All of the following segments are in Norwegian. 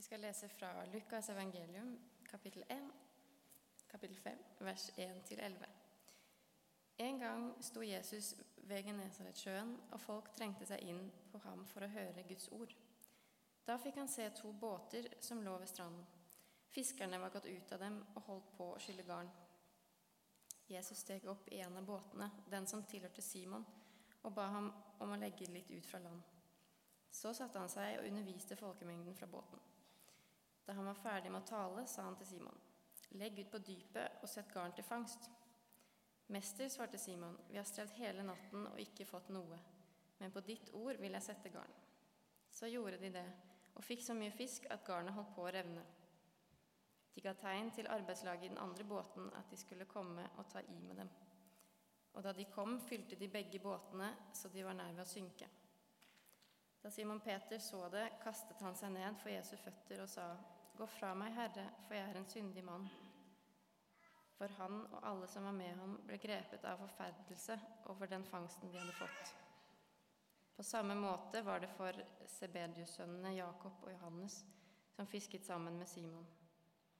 Vi skal lese fra Lukas evangelium, kapittel 1, kapittel 5, vers 1-11. En gang sto Jesus ved Genesaretsjøen, og folk trengte seg inn på ham for å høre Guds ord. Da fikk han se to båter som lå ved stranden. Fiskerne var gått ut av dem og holdt på å skylle garn. Jesus steg opp i en av båtene, den som tilhørte Simon, og ba ham om å legge litt ut fra land. Så satte han seg og underviste folkemengden fra båten. Da han var ferdig med å tale, sa han til Simon, legg ut på dypet og sett garn til fangst. Mester, svarte Simon, vi har strevd hele natten og ikke fått noe, men på ditt ord vil jeg sette garn. Så gjorde de det, og fikk så mye fisk at garnet holdt på å revne. De ga tegn til arbeidslaget i den andre båten at de skulle komme og ta i med dem. Og da de kom, fylte de begge båtene så de var nær ved å synke. Da Simon Peter så det, kastet han seg ned for Jesu føtter og sa, Gå fra meg, Herre, for jeg er en syndig mann. For han og alle som var med ham, ble grepet av forferdelse over den fangsten de hadde fått. På samme måte var det for Sebedius-sønnene Jakob og Johannes, som fisket sammen med Simon.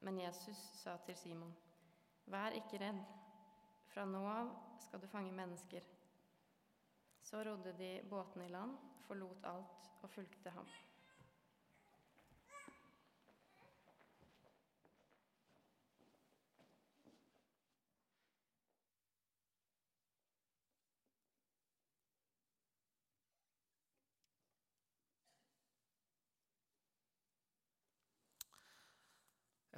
Men Jesus sa til Simon, Vær ikke redd, fra nå av skal du fange mennesker. Så rodde de båtene i land, forlot alt og fulgte ham.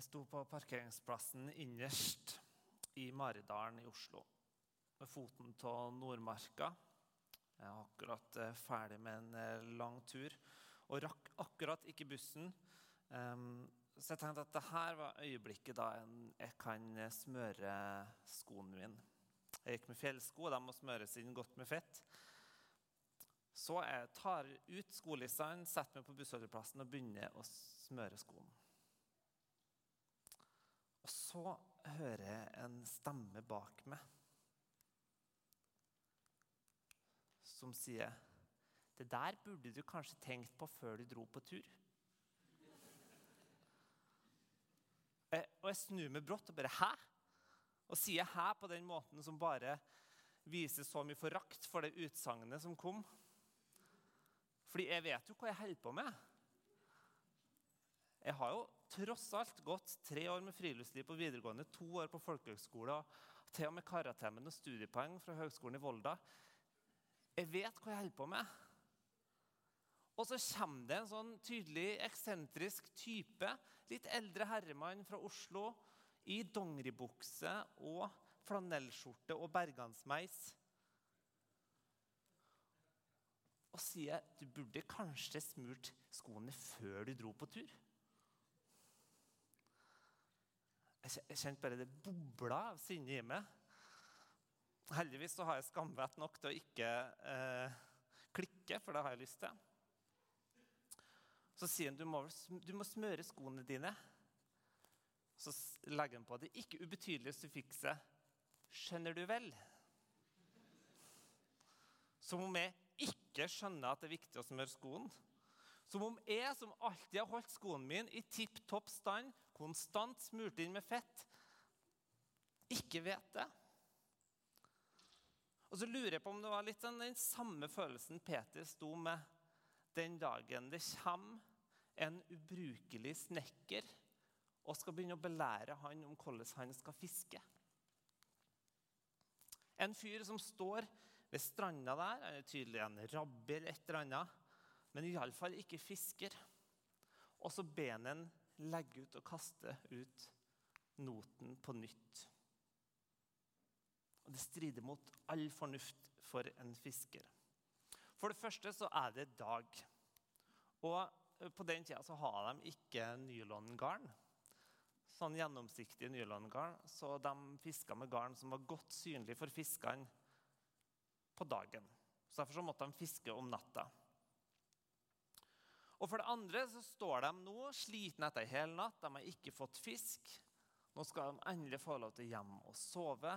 Jeg sto på parkeringsplassen innerst i Maridalen i Oslo. Med foten av Nordmarka. Jeg er akkurat eh, ferdig med en eh, lang tur og rakk akkurat ikke bussen. Um, så jeg tenkte at dette var øyeblikket da jeg kan smøre skoene mine. Jeg gikk med fjellsko, og de må smøres inn godt med fett. Så jeg tar ut skolissene, setter meg på bussholdeplassen og begynner å smøre skoen. Og så hører jeg en stemme bak meg som sier Det der burde du kanskje tenkt på før du dro på tur. Og jeg snur meg brått og bare Hæ? Og sier hæ på den måten som bare viser så mye forakt for det utsagnet som kom. Fordi jeg vet jo hva jeg holder på med. Jeg har jo tross alt gått tre år med friluftsliv på videregående, to år på folkehøgskole til og med Karatemmen og studiepoeng fra Høgskolen i Volda. Jeg vet hva jeg holder på med. Og så kommer det en sånn tydelig eksentrisk type, litt eldre herremann fra Oslo, i dongeribukse og flanellskjorte og bergansmeis. Og sier du burde kanskje smurt skoene før du dro på tur. Jeg kjente bare det bobla av sinne i meg. Heldigvis så har jeg skamvett nok til å ikke eh, klikke, for det har jeg lyst til. Så sier han du må, du må smøre skoene dine. Så legger han på det ikke ubetydelige suffikset 'skjønner du vel'? Som om jeg ikke skjønner at det er viktig å smøre skoen. Som om jeg, som alltid har holdt skoen min i tipp topp stand, konstant smurt inn med fett, ikke vet det. Og så lurer jeg på om det var litt den samme følelsen Peter sto med den dagen det kommer en ubrukelig snekker og skal begynne å belære han om hvordan han skal fiske. En fyr som står ved stranda der, han er tydelig en rabbi eller et eller annet, men iallfall ikke fisker. Og så ber han legge ut og kaste ut noten på nytt. Og Det strider mot all fornuft for en fisker. For det første så er det dag. Og eh, på den tida så har de ikke nylongarn. Sånn gjennomsiktig nylongarn. Så de fiska med garn som var godt synlig for fiskene på dagen. Så Derfor så måtte de fiske om natta. Og For det andre så står de nå slitne etter en hel natt. De har ikke fått fisk. Nå skal de endelig få lov til hjem og sove.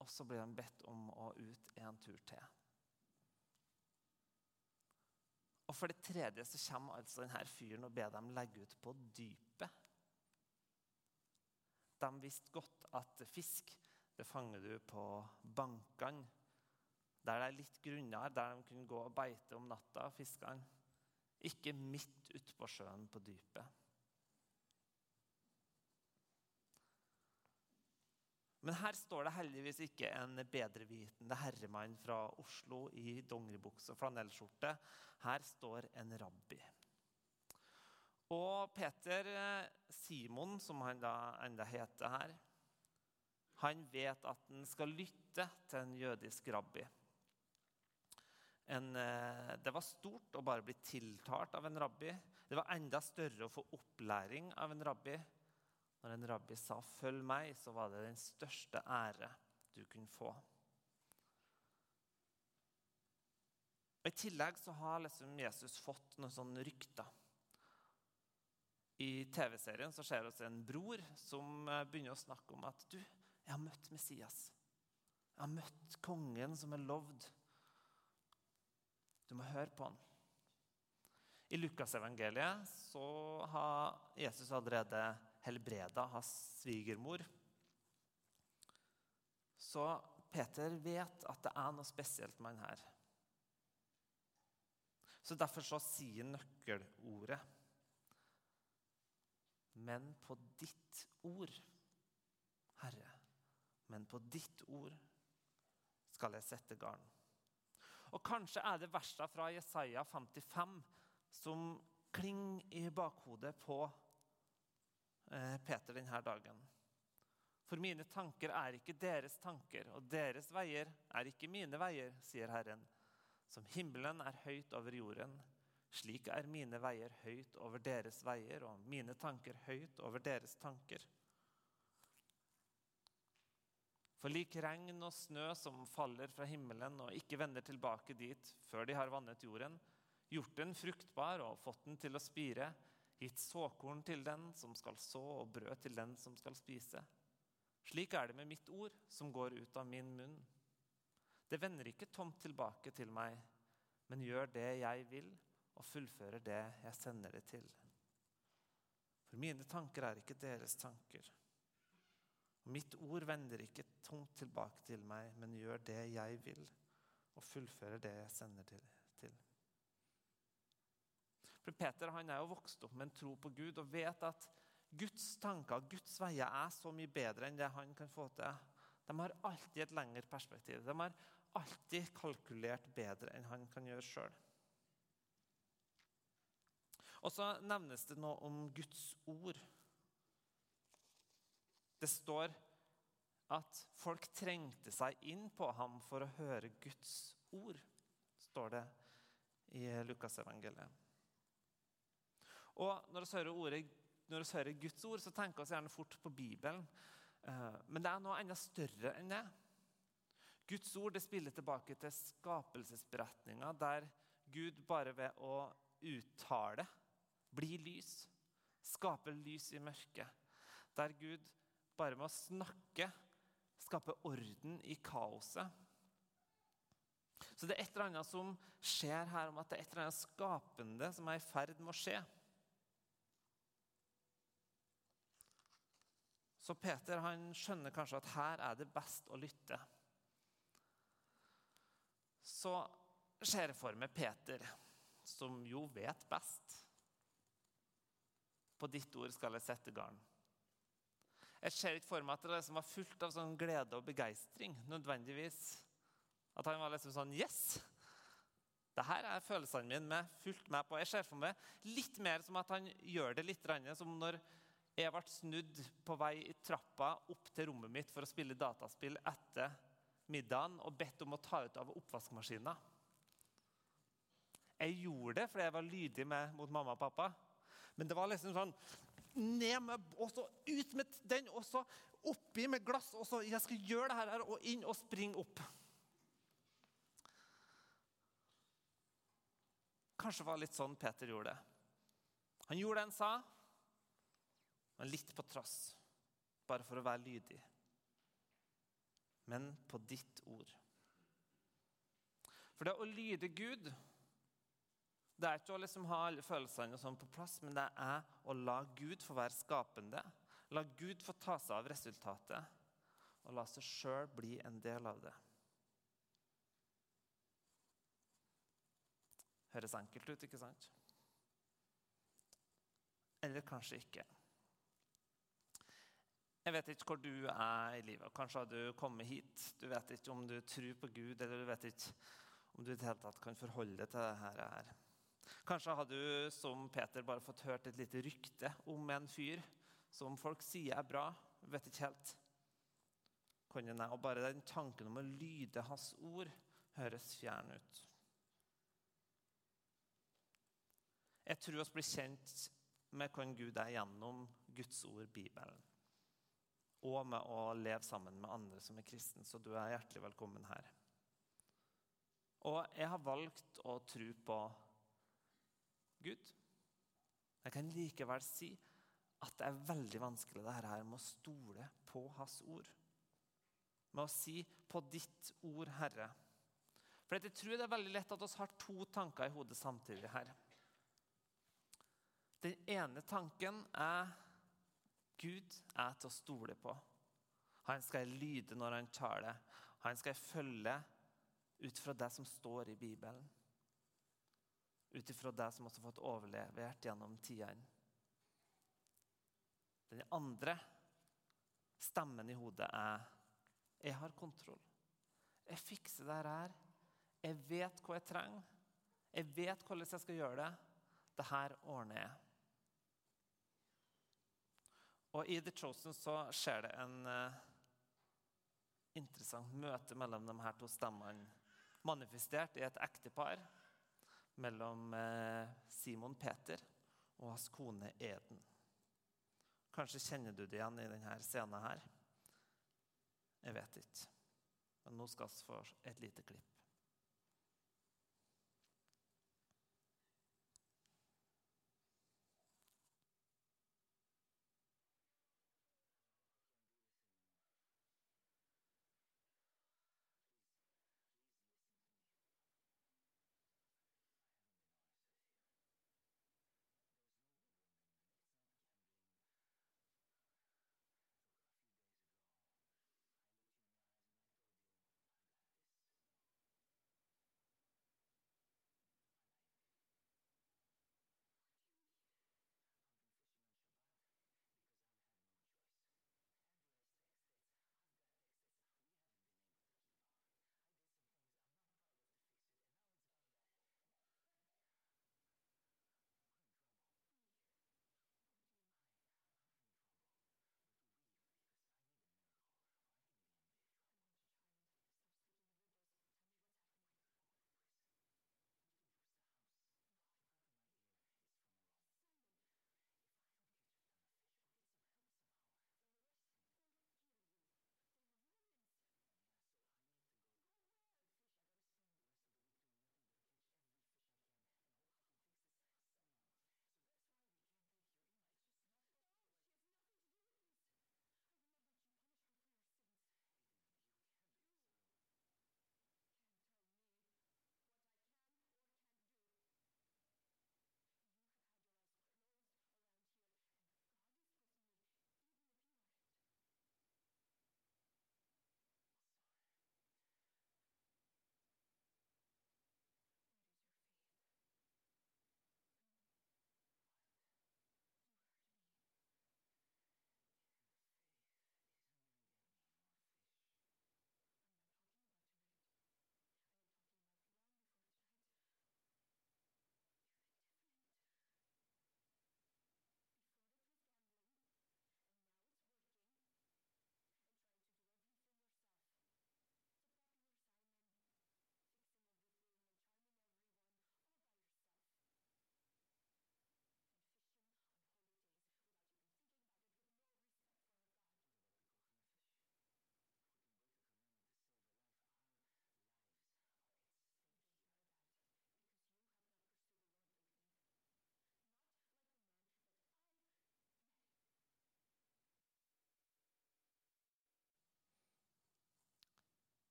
Og så blir de bedt om å ut en tur til. Og for det tredje så kommer altså denne fyren og ber dem legge ut på dypet. De visste godt at fisk det fanger du på bankene, der det er litt grunnere, der de kunne gå og beite om natta, fiskene. Ikke midt utpå sjøen på dypet. Men her står det heldigvis ikke en bedrevitende herremann fra Oslo i dongeribukse og flanellskjorte. Her står en rabbi. Og Peter eh, Simon, som han da enda heter her, han vet at han skal lytte til en jødisk rabbi. En, eh, det var stort å bare bli tiltalt av en rabbi. Det var enda større å få opplæring av en rabbi. Når en rabbi sa 'følg meg', så var det den største ære du kunne få. Og I tillegg så har liksom Jesus fått noen sånne rykter. I TV-serien så ser vi en bror som eh, begynner å snakke om at du, jeg har møtt Messias. Jeg har møtt kongen som er lovd. Du må høre på han. I Lukasevangeliet så har Jesus allerede helbreda hans svigermor. Så Peter vet at det er noe spesielt med han her. Så Derfor så sier nøkkelordet Men på ditt ord, Herre, men på ditt ord skal jeg sette garn. Og Kanskje er det versa fra Jesaja 55 som klinger i bakhodet på Eh, Peter denne dagen. For mine tanker er ikke deres tanker, og deres veier er ikke mine veier, sier Herren. Som himmelen er høyt over jorden, slik er mine veier høyt over deres veier, og mine tanker høyt over deres tanker. For lik regn og snø som faller fra himmelen og ikke vender tilbake dit før de har vannet jorden, gjort den fruktbar og fått den til å spire, gitt såkorn til den som skal så, og brød til den som skal spise. Slik er det med mitt ord som går ut av min munn. Det vender ikke tomt tilbake til meg, men gjør det jeg vil, og fullfører det jeg sender det til. For mine tanker er ikke deres tanker. Mitt ord vender ikke tomt tilbake til meg, men gjør det jeg vil, og fullfører det jeg sender det til. For Peter han er jo vokst opp med en tro på Gud og vet at Guds tanker, Guds veier, er så mye bedre enn det han kan få til. De har alltid et lengre perspektiv. De har alltid kalkulert bedre enn han kan gjøre sjøl. Og så nevnes det noe om Guds ord. Det står at folk trengte seg inn på ham for å høre Guds ord, står det i Lukasevangeliet. Og når vi når vi hører Guds ord, så tenker vi gjerne fort på Bibelen. Eh, men det er noe enda større enn det. Guds ord det spiller tilbake til skapelsesberetninga, der Gud bare ved å uttale blir lys, skaper lys i mørket. Der Gud bare med å snakke skape orden i kaoset. Så det er et eller annet som skjer her om at det er et eller annet skapende som er i ferd med å skje. Så Peter han skjønner kanskje at her er det best å lytte. Så ser jeg for meg Peter, som jo vet best. På ditt ord skal jeg sette garn. Jeg ser ikke for meg at det liksom var fullt av sånn glede og begeistring. nødvendigvis. At han var liksom sånn Yes! Det her er følelsene mine med, fullt med på. Jeg ser for meg litt mer som at han gjør det litt som når jeg ble snudd på vei i trappa opp til rommet mitt for å spille dataspill etter middagen og bedt om å ta ut av oppvaskmaskina. Jeg gjorde det fordi jeg var lydig med, mot mamma og pappa. Men det var liksom sånn Ned med og så ut med den, og så oppi med glass. Og så jeg skal gjøre det her og inn og springe opp. Kanskje det var litt sånn Peter gjorde det. Han gjorde det han sa, men litt på trass, bare for å være lydig. Men på ditt ord. For det å lyde Gud Det er ikke å liksom ha alle følelsene sånn på plass, men det er å la Gud få være skapende. La Gud få ta seg av resultatet, og la seg sjøl bli en del av det. Høres enkelt ut, ikke sant? Eller kanskje ikke. Jeg vet ikke hvor du er i livet. Kanskje har du kommet hit. Du vet ikke om du tror på Gud, eller du vet ikke om du i det hele tatt kan forholde deg til dette her. Kanskje har du som Peter bare fått hørt et lite rykte om en fyr som folk sier er bra. Vet ikke helt. Og bare den tanken om å lyde hans ord høres fjern ut. Jeg tror oss blir kjent med hvem Gud er gjennom Guds ord, Bibelen og med å leve sammen med andre som er kristne. Så du er hjertelig velkommen her. Og jeg har valgt å tro på Gud. Jeg kan likevel si at det er veldig vanskelig det her med å stole på Hans ord. Med å si 'på ditt ord, Herre'. For jeg tror det er veldig lett at vi har to tanker i hodet samtidig her. Den ene tanken er Gud er til å stole på. Han skal lyde når han taler. Han skal følge ut fra det som står i Bibelen. Ut ifra det som også har fått overlevert gjennom tidene. Den andre stemmen i hodet er jeg har kontroll. Jeg fikser det her. Jeg vet hva jeg trenger. Jeg vet hvordan jeg skal gjøre det. Dette ordner jeg. Og I The Chosen så skjer det en uh, interessant møte mellom de her to stemmene. Manifestert i et ektepar mellom uh, Simon Peter og hans kone Eden. Kanskje kjenner du det igjen i denne scenen her. Jeg vet ikke. Men nå skal vi få et lite klipp.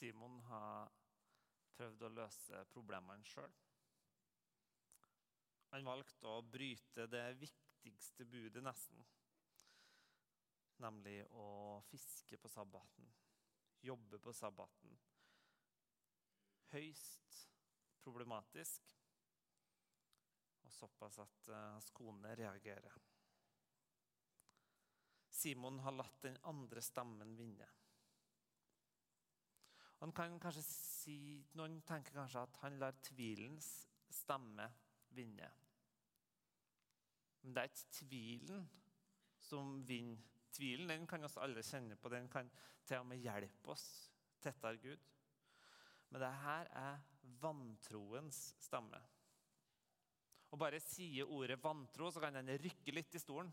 Simon har prøvd å løse problemene sjøl. Han valgte å bryte det viktigste budet, nesten. Nemlig å fiske på sabbaten, jobbe på sabbaten. Høyst problematisk, og såpass at uh, hans kone reagerer. Simon har latt den andre stemmen vinne. Han kan kanskje si, Noen tenker kanskje at han lar tvilens stemme vinne. Men det er ikke tvilen som vinner. Tvilen den kan oss alle kjenne på. Den kan til og med hjelpe oss tettere Gud. Men det her er vantroens stemme. Og bare sier ordet vantro, så kan den rykke litt i stolen.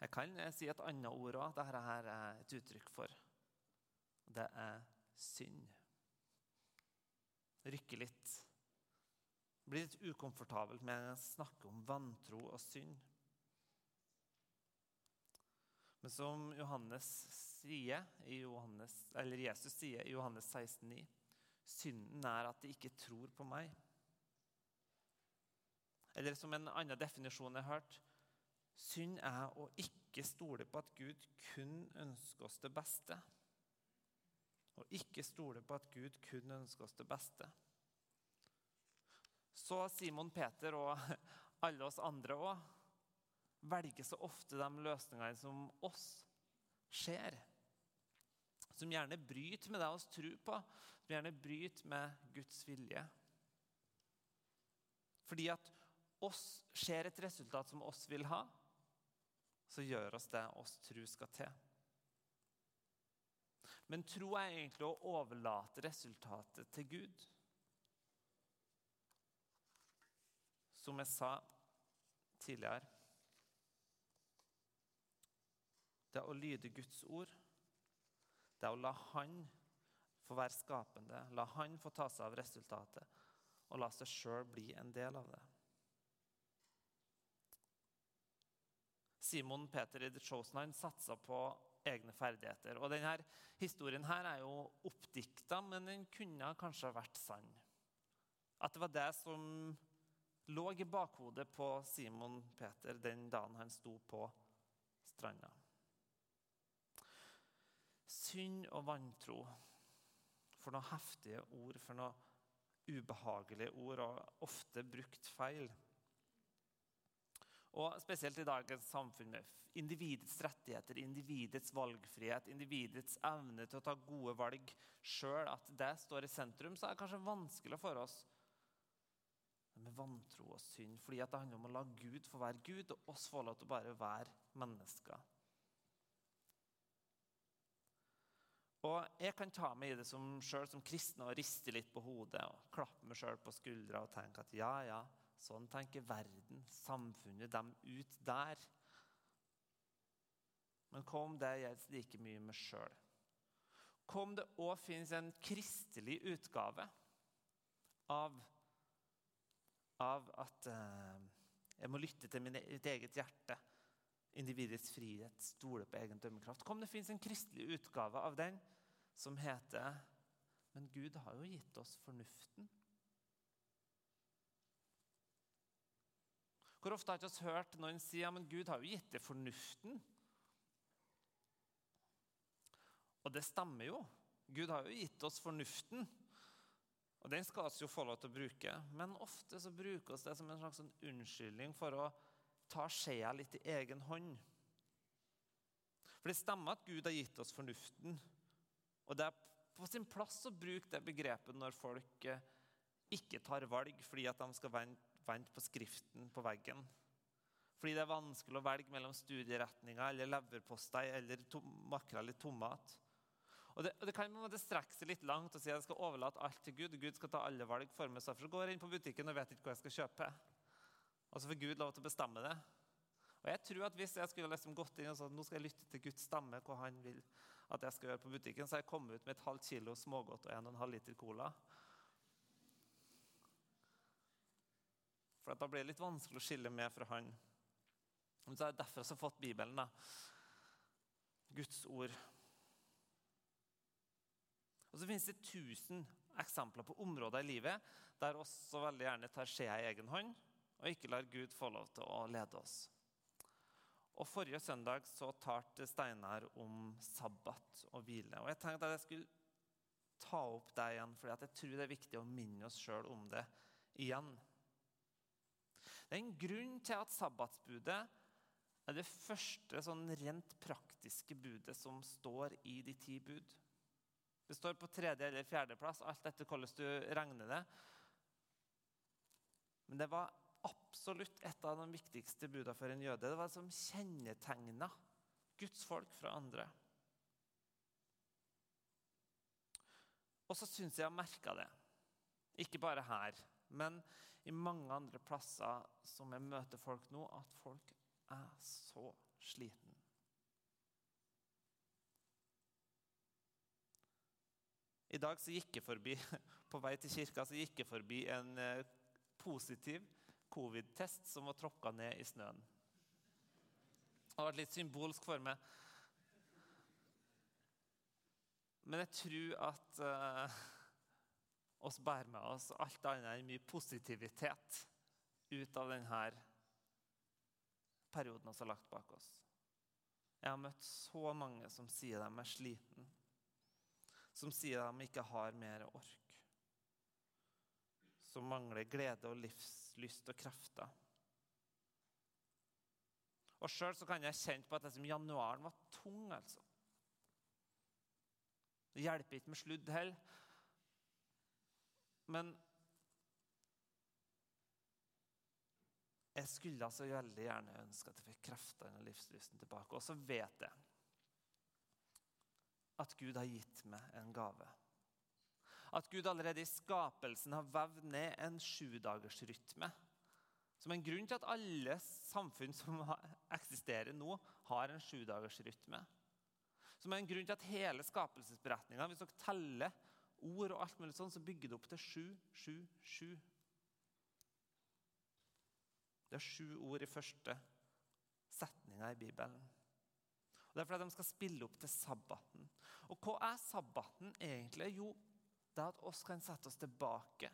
Jeg kan si et annet ord òg. Dette er et uttrykk for. Det er synd. Rykke litt. Blir litt ukomfortabelt med å snakke om vantro og synd. Men som Johannes sier Johannes, eller Jesus sier i Johannes 16,9.: Synden er at de ikke tror på meg. Eller som en annen definisjon jeg har hørt Synd er å ikke stole på at Gud kun ønsker oss det beste. Å ikke stole på at Gud kun ønsker oss det beste. Så Simon Peter og alle oss andre òg velger så ofte de løsningene som oss ser. Som gjerne bryter med det oss tror på, som gjerne bryter med Guds vilje. Fordi at oss ser et resultat som oss vil ha, så gjør oss det oss tror skal til. Men tro er egentlig å overlate resultatet til Gud. Som jeg sa tidligere Det er å lyde Guds ord, det er å la Han få være skapende, la Han få ta seg av resultatet, og la seg sjøl bli en del av det. Simon Peter i The Chosen satsa på egne ferdigheter. Og denne Historien her er jo oppdikta, men den kunne kanskje vært sann. At det var det som lå i bakhodet på Simon Peter den dagen han sto på stranda. Synd og vantro. For noen heftige ord, for noen ubehagelige ord, og ofte brukt feil. Og Spesielt i dagens samfunn med individets rettigheter, individets valgfrihet, individets evne til å ta gode valg sjøl, at det står i sentrum, så er det kanskje vanskelig for oss med vantro og synd. Fordi det handler om å la Gud få være Gud, og oss få lov til å bare være mennesker. Og Jeg kan ta meg i det som, selv som kristen og riste litt på hodet og klappe meg sjøl på skuldra og tenke at ja, ja, Sånn tenker verden, samfunnet, dem ut der. Men hva om det gjelder like mye med sjøl? Hva om det òg finnes en kristelig utgave av, av at eh, jeg må lytte til mitt eget hjerte? Individets frihet, stole på egen dømmekraft. Hva om det finnes en kristelig utgave av den som heter Men Gud har jo gitt oss fornuften. Hvor ofte har ikke vi hørt noen si ja, men Gud har jo gitt det fornuften? Og det stemmer jo. Gud har jo gitt oss fornuften. Og Den skal vi jo få lov til å bruke, men ofte så bruker vi det som en slags sånn unnskyldning for å ta skjea litt i egen hånd. For det stemmer at Gud har gitt oss fornuften. Og det er på sin plass å bruke det begrepet når folk eh, ikke tar valg fordi at de skal vente vente på skriften på veggen. Fordi det er vanskelig å velge mellom studieretninger eller leverpostei eller makrell i tomat. Og det, og det kan det strekke seg litt langt og si at jeg skal overlate alt til Gud. Gud skal ta alle valg for meg. Så går jeg inn på butikken og vet ikke hva jeg skal kjøpe. Og så får Gud lov til å bestemme det. Og jeg tror at Hvis jeg skulle liksom gått inn og sagt nå skal jeg lytte til Guds stemme, hva han vil at jeg skal gjøre på butikken, så har jeg kommet ut med et halvt kilo smågodt og en og en halv liter cola. For da blir det litt vanskelig å skille med fra Han. Men så er det derfor jeg har fått Bibelen. da. Guds ord. Og så finnes det tusen eksempler på områder i livet der oss så veldig gjerne tar skjea i egen hånd og ikke lar Gud få lov til å lede oss. Og Forrige søndag så talte Steinar om sabbat og hvile. Og Jeg tenkte at jeg skulle ta opp det igjen, for jeg tror det er viktig å minne oss sjøl om det igjen. Det er en grunn til at sabbatsbudet er det første sånn rent praktiske budet som står i de ti bud. Det står på tredje eller fjerdeplass, alt etter hvordan du regner det. Men det var absolutt et av de viktigste budene for en jøde. Det var det som kjennetegna Guds folk fra andre. Og så syns jeg jeg merka det. Ikke bare her, men i mange andre plasser som jeg møter folk nå, at folk er så sliten. I dag så gikk jeg forbi, På vei til kirka så gikk jeg forbi en eh, positiv covid-test som var tråkka ned i snøen. Det har vært litt symbolsk for meg. Men jeg tror at uh, oss bærer med oss alt annet enn mye positivitet ut av denne perioden vi har lagt bak oss. Jeg har møtt så mange som sier de er sliten som sier de ikke har mer ork. Som mangler glede og livslyst og krefter. Og Sjøl kan jeg kjenne på at liksom, januaren var tung. altså. Det hjelper ikke med sludd heller. Men jeg skulle altså veldig gjerne ønske at jeg fikk kreftene og livslysten tilbake. Og så vet jeg at Gud har gitt meg en gave. At Gud allerede i skapelsen har vevd ned en sjudagersrytme. Som en grunn til at alle samfunn som eksisterer nå, har en sjudagersrytme. Som en grunn til at hele skapelsesberetninga Hvis dere teller ord, og alt mulig sånn, så bygger det opp til sju, sju, sju. Det er sju ord i første setninga i Bibelen. Og Det er fordi de skal spille opp til sabbaten. Og hva er sabbaten egentlig? Jo, det er at oss kan sette oss tilbake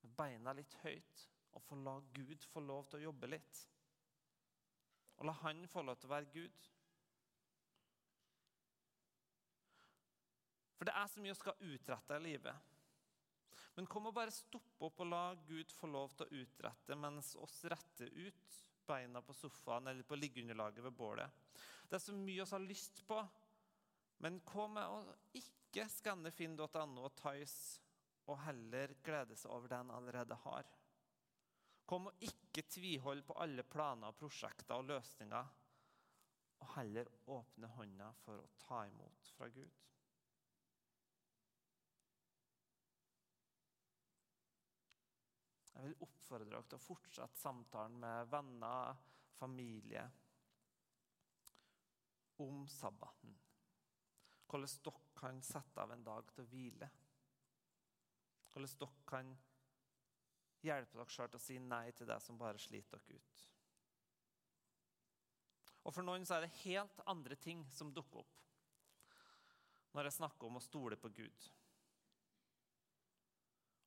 med beina litt høyt og få la Gud få lov til å jobbe litt. Og la Han få lov til å være Gud. For det er så mye vi skal utrette i livet. Men kom og bare stoppe opp og la Gud få lov til å utrette mens oss retter ut beina på sofaen eller på liggeunderlaget ved bålet. Det er så mye vi har lyst på. Men med å ikke skanne finn.no og Tice og heller glede seg over det en allerede har? Kom og ikke tviholde på alle planer, og prosjekter og løsninger, og heller åpne hånda for å ta imot fra Gud. Jeg vil oppfordre dere til å fortsette samtalen med venner, familie, om sabbaten. Hvordan dere kan sette av en dag til å hvile. Hvordan dere kan hjelpe dere sjøl til å si nei til det som bare sliter dere ut. Og For noen så er det helt andre ting som dukker opp når jeg snakker om å stole på Gud.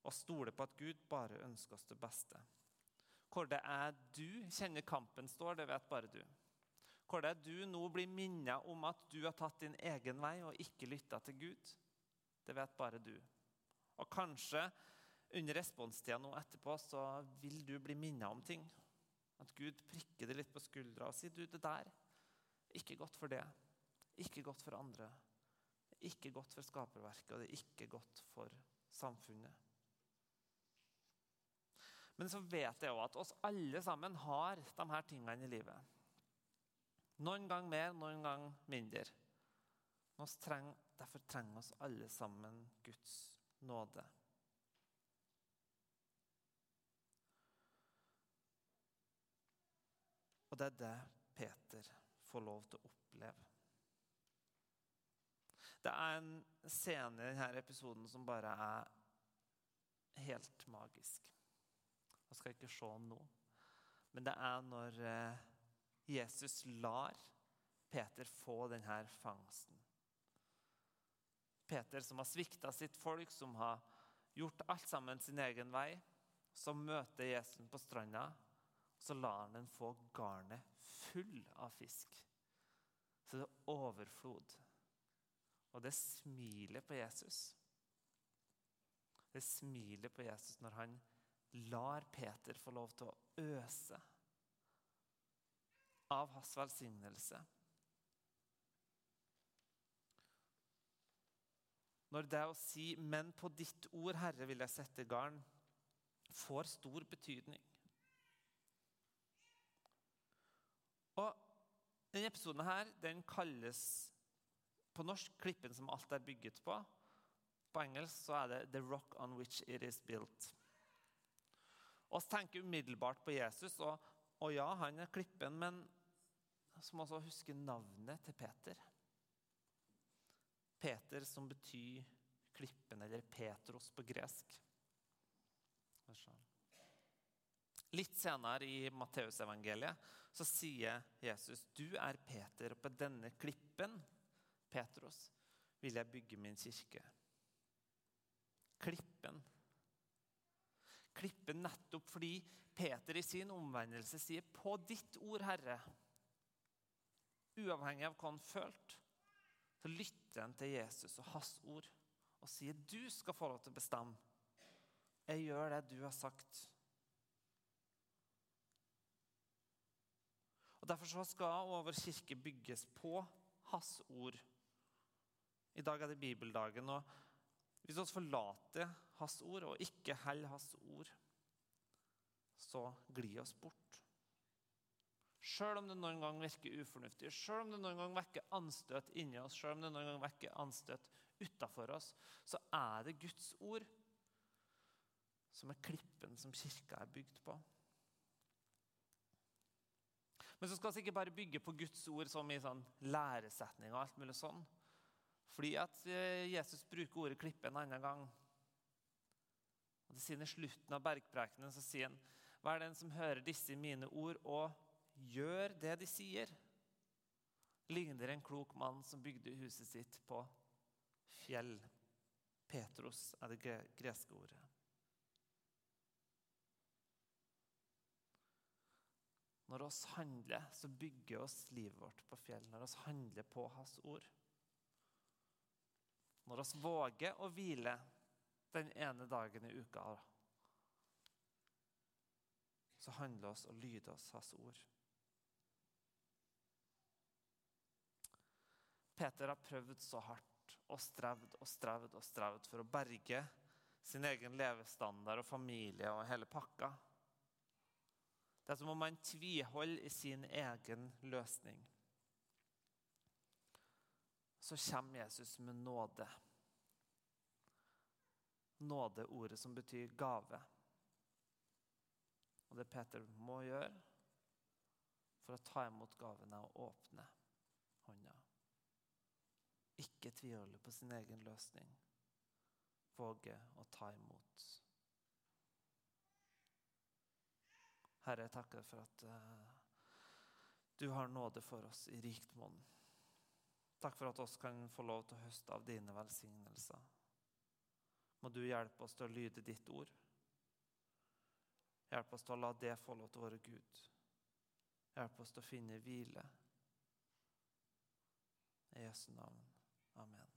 Å stole på at Gud bare ønsker oss det beste. Hvor det er du kjenner kampen står, det vet bare du hvor det er du nå blir minnet om at du har tatt din egen vei og ikke lytta til Gud. Det vet bare du. Og kanskje under responstida nå etterpå så vil du bli minnet om ting. At Gud prikker deg litt på skuldra og sier du, det der ikke godt for det. Ikke godt for andre. Ikke godt for skaperverket, og det er ikke godt for samfunnet. Men så vet jeg òg at oss alle sammen har de her tingene i livet. Noen gang mer, noen gang mindre. Treng, derfor trenger oss alle sammen Guds nåde. Og det er det Peter får lov til å oppleve. Det er en scene i denne episoden som bare er helt magisk. Jeg skal ikke se noe. men det er når eh, Jesus lar Peter få denne fangsten. Peter som har svikta sitt folk, som har gjort alt sammen sin egen vei. Så møter Jesus på stranda, så lar han den få garnet full av fisk. Så det er overflod. Og det smiler på Jesus. Det smiler på Jesus når han lar Peter få lov til å øse av hans velsignelse. Når det å si 'men på ditt ord, Herre, vil jeg sette garn', får stor betydning. Og Denne episoden her, den kalles på norsk 'Klippen som alt er bygget på'. På engelsk så er det 'The rock on which it is built'. Så tenker umiddelbart på Jesus, og, og ja, han er klippen, men så må også huske navnet til Peter. Peter som betyr klippen, eller Petros på gresk. Litt senere i Matteusevangeliet så sier Jesus, 'Du er Peter, og på denne klippen, Petros, vil jeg bygge min kirke.' Klippen. Klippen nettopp fordi Peter i sin omvendelse sier, 'På ditt ord, Herre'. Uavhengig av hva han følte, så lytter han til Jesus og hans ord og sier, 'Du skal få lov til å bestemme. Jeg gjør det du har sagt.' Og Derfor skal vår kirke bygges på hans ord. I dag er det bibeldagen. og Hvis vi forlater hans ord og ikke holder hans ord, så glir oss bort. Sjøl om det noen gang virker ufornuftig, sjøl om det noen gang vekker anstøt inni oss, sjøl om det noen gang vekker anstøt utafor oss, så er det Guds ord som er klippen som kirka er bygd på. Men så skal vi ikke bare bygge på Guds ord som i sånn læresetning og alt mulig sånn. Fordi at eh, Jesus bruker ordet 'klippe' en annen gang. Og det I slutten av bergprekenen så sier han, er den som hører disse mine ord, og gjør det de sier?' Ligner en klok mann som bygde huset sitt på fjell. Petros er det greske ordet. Når oss handler, så bygger oss livet vårt på fjell. Når oss handler på Hans ord. Når oss våger å hvile den ene dagen i uka, så handler oss og lyder oss Hans ord. Peter har prøvd så hardt og strevd og strevd og strevd for å berge sin egen levestandard og familie og hele pakka. Det er som om han tviholder i sin egen løsning. Så kommer Jesus med nåde. Nådeordet som betyr gave. Og det Peter må gjøre for å ta imot gaven, er å åpne hånda. Ikke tviholde på sin egen løsning. Våge å ta imot. Herre, jeg takker for at uh, du har nåde for oss i rikt monn. Takk for at oss kan få lov til å høste av dine velsignelser. Må du hjelpe oss til å lyde ditt ord. Hjelp oss til å la det få lov til å være Gud. Hjelp oss til å finne hvile. I Jesu navn. Amen.